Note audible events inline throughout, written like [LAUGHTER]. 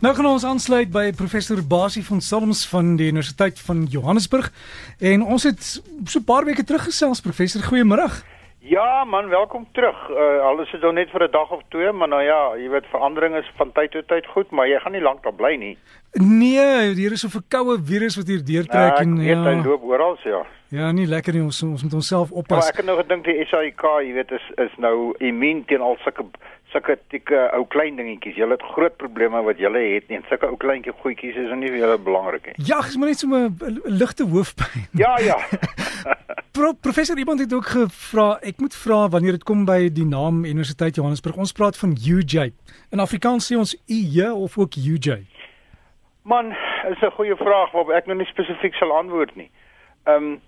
Nou gaan ons aansluit by professor Basie van Salms van die Universiteit van Johannesburg en ons het so 'n paar weke terug gesels professor goeiemôre. Ja man, welkom terug. Uh, alles is nou net vir 'n dag of twee, maar nou ja, jy weet verandering is van tyd tot tyd goed, maar jy gaan nie lank daar bly nie. Nee, hier is 'n verkoue virus wat hier deurtrek ja, en ja, hy loop oral, ja. Ja, nie lekker nie, ons ons moet onsself oppas. Ja, ek het nou gedink die SAIK, jy weet, is is nou immuun teen al sulke sulke tipe ou klein dingetjies. Julle het groot probleme wat julle het nie. Sulke ou kleintjie goedjies is nie vir julle belangrik nie. Ja, dis maar net so 'n ligte hoofpyn. Ja, ja. [LAUGHS] Pro, professor iemand het ook gevra, ek moet vra wanneer dit kom by die naam Universiteit Johannesburg. Ons praat van UJ. In Afrikaans sê ons UJ of ook UJ. Man, is 'n goeie vraag waarop ek nou nie spesifiek sal antwoord nie. Ehm um,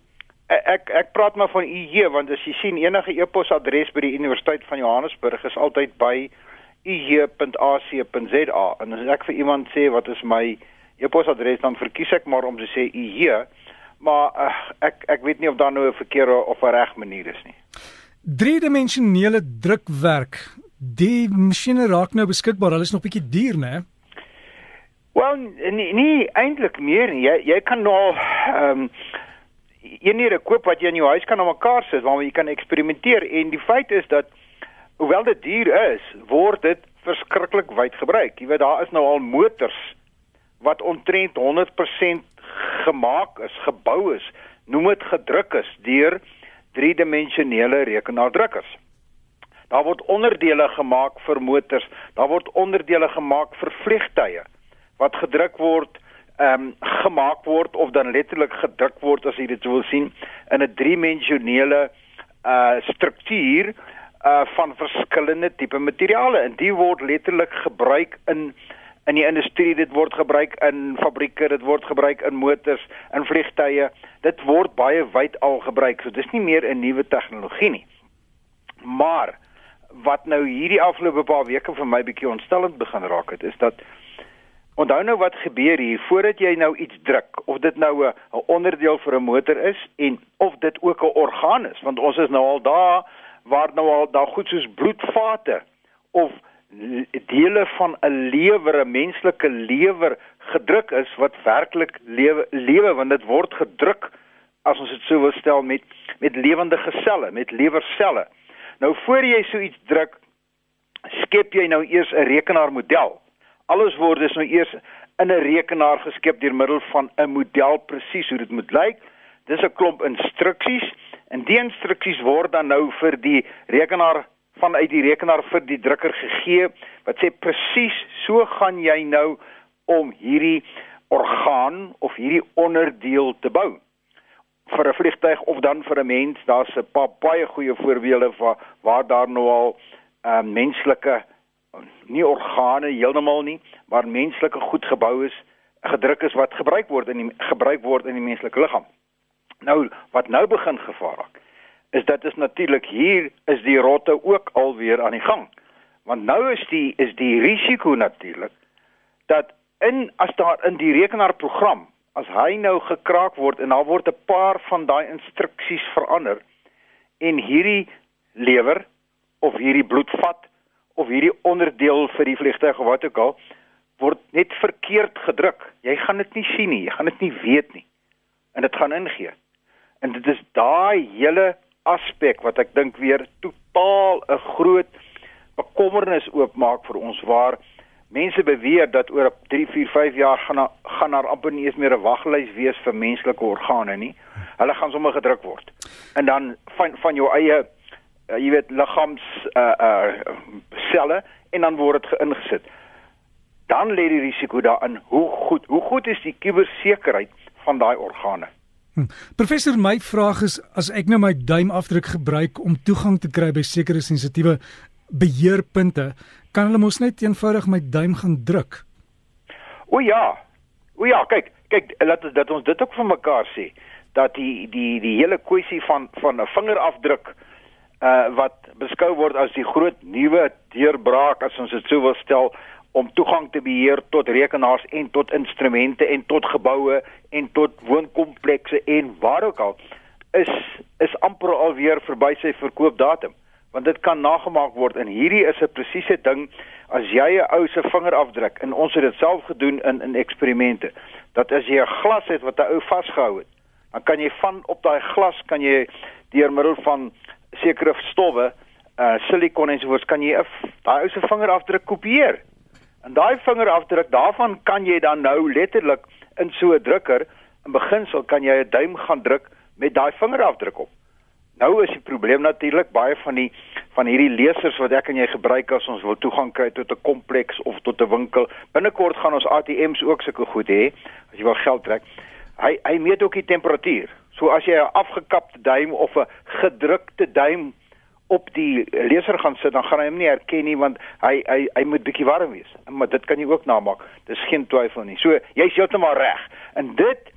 ek ek praat maar van UJ want as jy sien enige e-posadres by die Universiteit van Johannesburg is altyd by uj.ac.za en as ek vir iemand sê wat is my e-posadres dan verkies ek maar om te sê UJ maar uh, ek ek weet nie of daar nou 'n verkeerde of 'n reg manier is nie. Driedimensionele drukwerk. Die masjiene raak nou beskikbaar. Hulle is nog bietjie duur, né? Wel, nee, nie eintlik meer nie. Jy jy kan nou ehm um, eenhede koop wat jy in jou huis kan aan mekaar sit waarmee jy kan eksperimenteer en die feit is dat hoewel dit duur is, word dit verskriklik wyd gebruik. Jy weet daar is nou al motors wat omtrent 100% gemaak is, gebou is, noem dit gedruk is deur driedimensionele rekenaardrukkers. Daar word onderdele gemaak vir motors, daar word onderdele gemaak vir vliegtye wat gedruk word ehm um, gemaak word of dan letterlik gedruk word as jy dit wil sien in 'n driedimensionele uh struktuur uh van verskillende tipe materiale. En dit word letterlik gebruik in in die industrie. Dit word gebruik in fabrieke dit word gebruik in motors in vliegtye. Dit word baie wyd al gebruik. So dis nie meer 'n nuwe tegnologie nie. Maar wat nou hierdie afgelope paar weke vir my bietjie ontstellend begin raak het is dat Onthou nou wat gebeur hier voordat jy nou iets druk of dit nou 'n onderdeel vir 'n motor is en of dit ook 'n orgaan is want ons is nou al daar waar nou al daar goed soos bloedvate of dele van 'n lewer 'n menslike lewer gedruk is wat werklik lewe lewe want dit word gedruk as ons dit sou wil stel met met lewende selle met lewerselle nou voor jy so iets druk skep jy nou eers 'n rekenaarmodel alles word dus nou eers in 'n rekenaar geskep deur middel van 'n model presies hoe dit moet lyk. Dis 'n klomp instruksies en die instruksies word dan nou vir die rekenaar vanuit die rekenaar vir die drukker gegee wat sê presies so gaan jy nou om hierdie orgaan of hierdie onderdeel te bou vir 'n vliegtyg of dan vir 'n mens daar's 'n paar baie goeie voorbeelde waar waar daar nou al uh, menslike nie organe heeltemal nie, maar menslike goed gebou is, gedruk is wat gebruik word in die gebruik word in die menslike liggaam. Nou wat nou begin gevaar raak, is dat is natuurlik hier is die rotte ook alweer aan die gang. Want nou is die is die risiko natuurlik dat in as daar in die rekenaarprogram as hy nou gekraak word en daar word 'n paar van daai instruksies verander en hierdie lewer of hierdie bloedvat of hierdie onderdeel vir die vliegtuig of wat ook al word net verkeerd gedruk. Jy gaan dit nie sien nie, jy gaan dit nie weet nie. En dit gaan ingee. En dit is daai hele aspek wat ek dink weer totaal 'n groot bekommernis oopmaak vir ons waar mense beweer dat oor 3, 4, 5 jaar gaan na, gaan daar amper nie eens meer 'n waglys wees vir menslike organe nie. Hulle gaan sommer gedruk word. En dan van van jou eie uh, jy weet liggams uh uh selle en dan word dit ingesit. Dan lê die risiko daarin hoe goed hoe goed is die kubersekerheid van daai organe. Hm. Professor my vraag is as ek nou my duimafdruk gebruik om toegang te kry by sekere sensitiewe beheerpunte, kan hulle mos net eenvoudig my duim gaan druk. O ja. O ja, kyk, kyk, laat ons dat ons dit ook vir mekaar sê dat die die die hele kwessie van van 'n vingerafdruk uh wat beskou word as die groot nuwe deurbraak as ons dit sou wil stel om toegang te beheer tot rekenaars en tot instrumente en tot geboue en tot woonkomplekse en waar ook al is is amper alweer verby sy verkoopdatum want dit kan nagemaak word. En hierdie is 'n presiese ding as jy 'n ou se vingerafdruk en ons het dit self gedoen in in eksperimente dat as jy 'n glas het wat 'n ou vasgehou het dan kan jy van op daai glas kan jy deur middel van sekere stowwe uh silikon en sovoorts kan jy 'n daai ou se vingerafdruk kopieer en daai vingerafdruk daarvan kan jy dan nou letterlik in so 'n drukker in beginsel kan jy 'n duim gaan druk met daai vingerafdruk op Nou is die probleem natuurlik baie van die van hierdie lesers wat ek en jy gebruik as ons wil toegang kry tot 'n kompleks of tot 'n winkel. Binnekort gaan ons ATM's ook sulke goed hê as jy wil geld trek. Hy hy meet ook die temperatuur. So as jy 'n afgekapte duim of 'n gedrukte duim op die leser gaan sit, dan gaan hy hom nie herken nie want hy hy hy moet bietjie warm wees. Maar dit kan jy ook namaak. Dis geen twyfel nie. So jy's heeltemal reg. En dit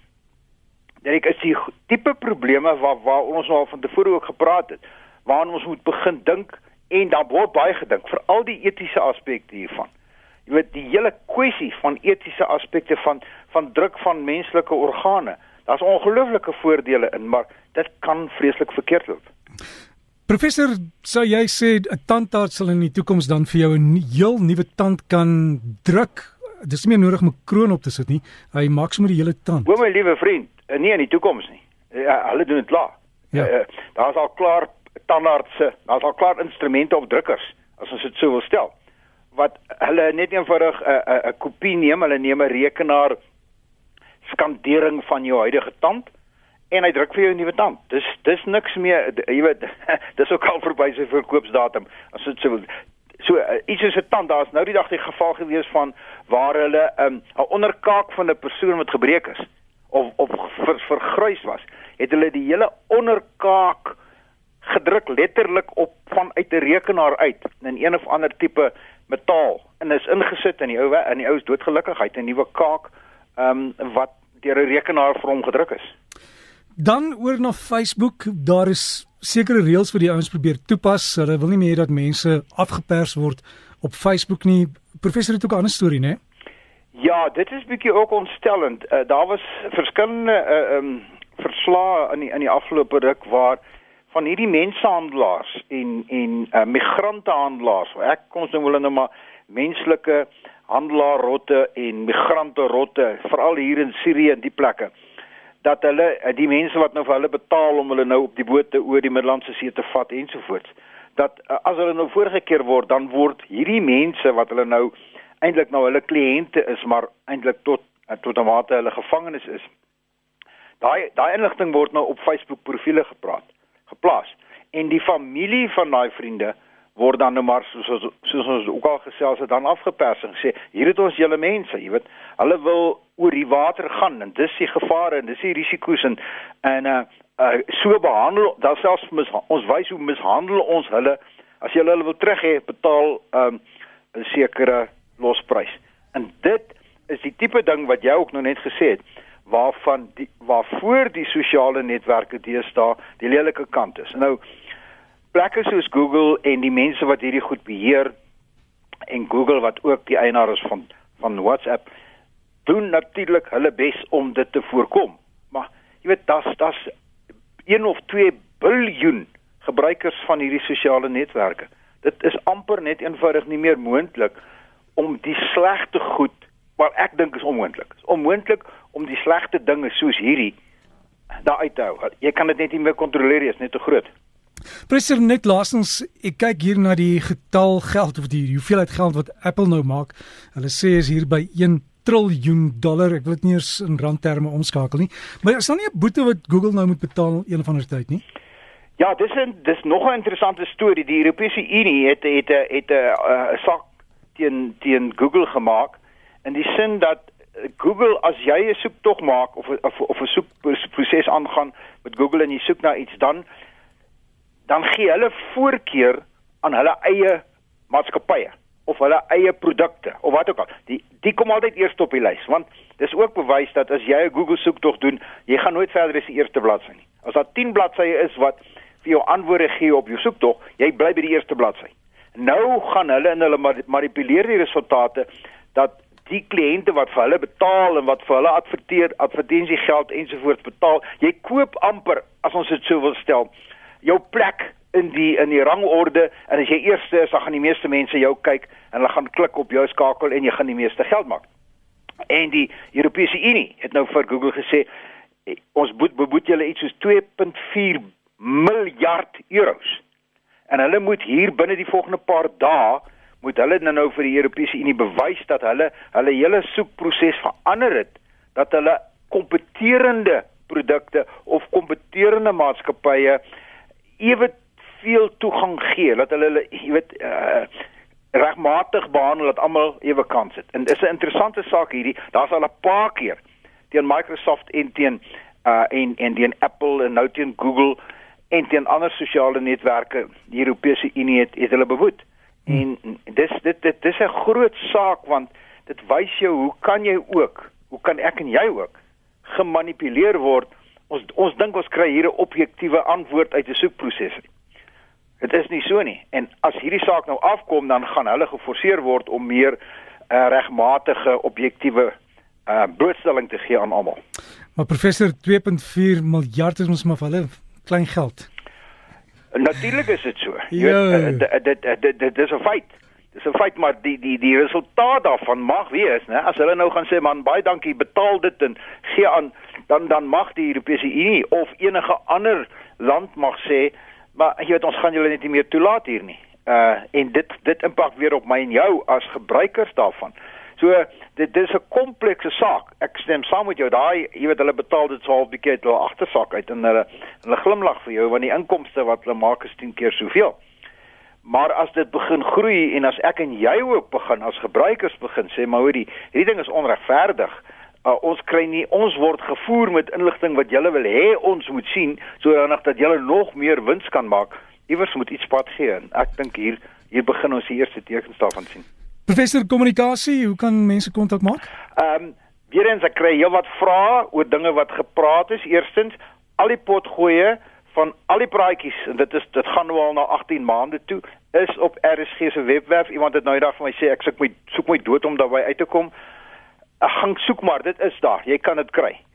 Dit is die tipe probleme waar waar ons nou al van tevore ook gepraat het, waaraan ons moet begin dink en dan word baie gedink vir al die etiese aspekte hiervan. Jy weet die hele kwessie van etiese aspekte van van druk van menslike organe. Daar's ongelooflike voordele in, maar dit kan vreeslik verkeerd loop. Professor, sou jy sê 'n tandarts sal in die toekoms dan vir jou 'n heel nuwe tand kan druk? Dis nie meer nodig om 'n kroon op te sit nie. Hy maak sommer die hele tand. O my liewe vriend, uh, nie in die toekoms nie. Ja, hulle doen dit klaar. Ja. Uh, daar's al klaar tandartse, daar's al klaar instrumente op drukkers as ons dit sou wil stel. Wat hulle net eenvoudig 'n uh, 'n uh, kopie neem, hulle neem 'n rekenaar skandering van jou huidige tand en hy druk vir jou 'n nuwe tand. Dis dis niks meer, jy weet, [LAUGHS] dis ook al verby sy verkoopsdatum. As dit so so uh, iets soos 'n tand, daar's nou die dag die geval gewees van waar hulle 'n um, onderkaak van 'n persoon wat gebreek is of of ver, vergrys was, het hulle die hele onderkaak gedruk letterlik op vanuit 'n rekenaar uit in een of ander tipe metaal en is ingesit in die ou in die ou se doodgelukkigheid 'n nuwe kaak ehm um, wat deur 'n rekenaar vir hom gedruk is. Dan oor na Facebook, daar is sekere reëls vir die ouens probeer toepas. Hulle wil nie meer dat mense afgepers word op Facebook nie. Professor het ook 'n ander storie, né? Ja, dit is bietjie ook ontstellend. Uh, daar was verskillende uh um verslae in die in die afgelope ruk waar van hierdie mensehandelaars en en uh migrantehandelaars, ek kom nou hulle nou maar menslike handelaar rotte en migrante rotte, veral hier in Sirië en die plekke dat hulle die mense wat nou vir hulle betaal om hulle nou op die bote oor die Middellandse See te vat ensovoorts dat as hulle nou voorgekeer word dan word hierdie mense wat hulle nou eintlik nou hulle kliënte is, maar eintlik tot tot 'n mate hulle gevangenes is. Daai daai inligting word nou op Facebook profile gepraat, geplaas en die familie van daai vriende word dan nou maar soos soos, soos ons ook al gesels het dan afgepers en sê hier het ons julle mense, jy weet, hulle wil oor die water gaan en dis die gevare en dis die risiko's en en uh, uh so behandel, dan selfs mis, ons wys hoe mishandel ons hulle as jy hulle wil terug hê, betaal um 'n sekere losprys. En dit is die tipe ding wat jy ook nou net gesê het waarvan die waarvoor die sosiale netwerke deesdae die lelike kant is. Nou plekke soos Google en die mense wat hierdie goed beheer en Google wat ook die eienaar is van van WhatsApp doen natuurlik hulle bes om dit te voorkom. Maar jy weet das das 1 of 2 biljoen gebruikers van hierdie sosiale netwerke. Dit is amper net eenvoudig nie meer moontlik om die slegte goed, maar ek dink is onmoontlik. Is onmoontlik om die slegte dinge soos hierdie daar uit te hou. Jy kan dit net nie meer kontroleer nie, is net te groot. President net laasens, ek kyk hier na die getal geld of die hoeveelheid geld wat Apple nou maak. Hulle sê is hier by 1 triljoen dollar. Ek wil dit nie eens in randterme omskakel nie. Maar is daar nie 'n boete wat Google nou moet betaal een of ander tyd nie? Ja, dis 'n dis nog 'n interessante storie. Die Europese Unie het het het 'n uh, sak teen teen Google gemaak in die sin dat eh, Google as jy 'n soektog maak of of of 'n soekproses aangaan met Google en jy soek na iets dan dan gee hulle voorkeur aan hulle eie maatskappye of hulle eie produkte of wat ook al. Die die kom altyd eers op die lys want dis ook bewys dat as jy 'n Google soektog doen, jy gaan nooit verder as die eerste bladsy nie. As daar 10 bladsye is wat vir jou antwoorde gee op jou soektog, jy bly by die eerste bladsy. Nou gaan hulle in hulle manipuleer die resultate dat die kliënte wat vir hulle betaal en wat vir hulle adverteer, advertensiegeld ensovoorts betaal, jy koop amper as ons dit sou wil stel, jou plek in die in die rangorde en as jy eerste is, dan gaan die meeste mense jou kyk en hulle gaan klik op jou skakel en jy gaan die meeste geld maak. En die Europese Unie het nou vir Google gesê ons moet beboet julle iets soos 2.4 miljard euros. En hulle moet hier binne die volgende paar dae moet hulle nou nou vir die Europese Unie bewys dat hulle hulle hele soekproses verander het dat hulle kompeterende produkte of kompeterende maatskappye ewe veel toegang gee dat hulle jy weet uh, regmatig behandel dat almal ewe kans het. En dis 'n interessante saak hierdie. Daar's al 'n paar keer teen Microsoft en teen uh en en teen Apple en nou teen Google en teen ander sosiale netwerke die Europese Unie het, het hulle bewoed. Hmm. En dis dit dit dis 'n groot saak want dit wys jou hoe kan jy ook, hoe kan ek en jy ook gemanipuleer word? Ons ons dink ons kry hier 'n objektiewe antwoord uit 'n soekproses. Dit is nie so nie. En as hierdie saak nou afkom, dan gaan hulle geforseer word om meer uh, regmatige, objektiewe uh blootstelling te gee aan almal. Maar professor 2.4 miljard is mos maar vir hulle klein geld. Natuurlik is dit so. Jy weet ja. dit dit dit is 'n feit. Dis 'n feit maar die die die resultaat daarvan mag wees, né? As hulle nou gaan sê man baie dankie, betaal dit en gee aan dan dan mag die Europese Unie of enige ander land mag sê, maar jy weet ons gaan julle net nie meer toelaat hier nie. Uh en dit dit impak weer op my en jou as gebruikers daarvan. So dit dis 'n komplekse saak. Ek stem saam met jou. Daai, jy weet hulle betaal dit so half bietjie uit hulle agtersak uit en hulle hulle glimlag vir jou want die inkomste wat hulle maak is 10 keer soveel. Maar as dit begin groei en as ek en jy ook begin as gebruikers begin sê maar hoorie, hierdie ding is onregverdig. Uh, ons kry nie ons word gevoer met inligting wat julle wil hê ons moet sien sodanig dat julle nog meer wins kan maak. Iewers moet iets pad gee en ek dink hier hier begin ons die eerste tekens daarvan sien. Professor kommunikasie, hoe kan mense kontak maak? Ehm um, weer eens ek kry heelwat vrae oor dinge wat gepraat is. Eerstens, al die potgoeie van al die praatjies en dit is dit gaan nou al na 18 maande toe is op RSG se webwerf. Iemand het nou eendag vir my sê ek soek my soek my dood om daarby uit te kom. Ek gaan soek maar, dit is daar. Jy kan dit kry.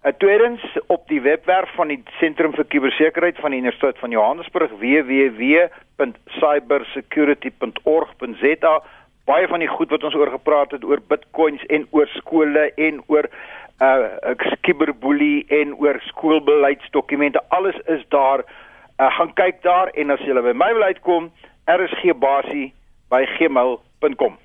Uh, tweedens op die webwerf van die Sentrum vir Kubersekuriteit van die Universiteit van Johannesburg www.cybersecurity.org.za baie van die goed wat ons oor gepraat het oor bitcoins en oor skole en oor uh cyberbully en oor skoolbeleidsdokumente alles is daar. Uh, gaan kyk daar en as jy by my wil uitkom rsgbasie by gmail.com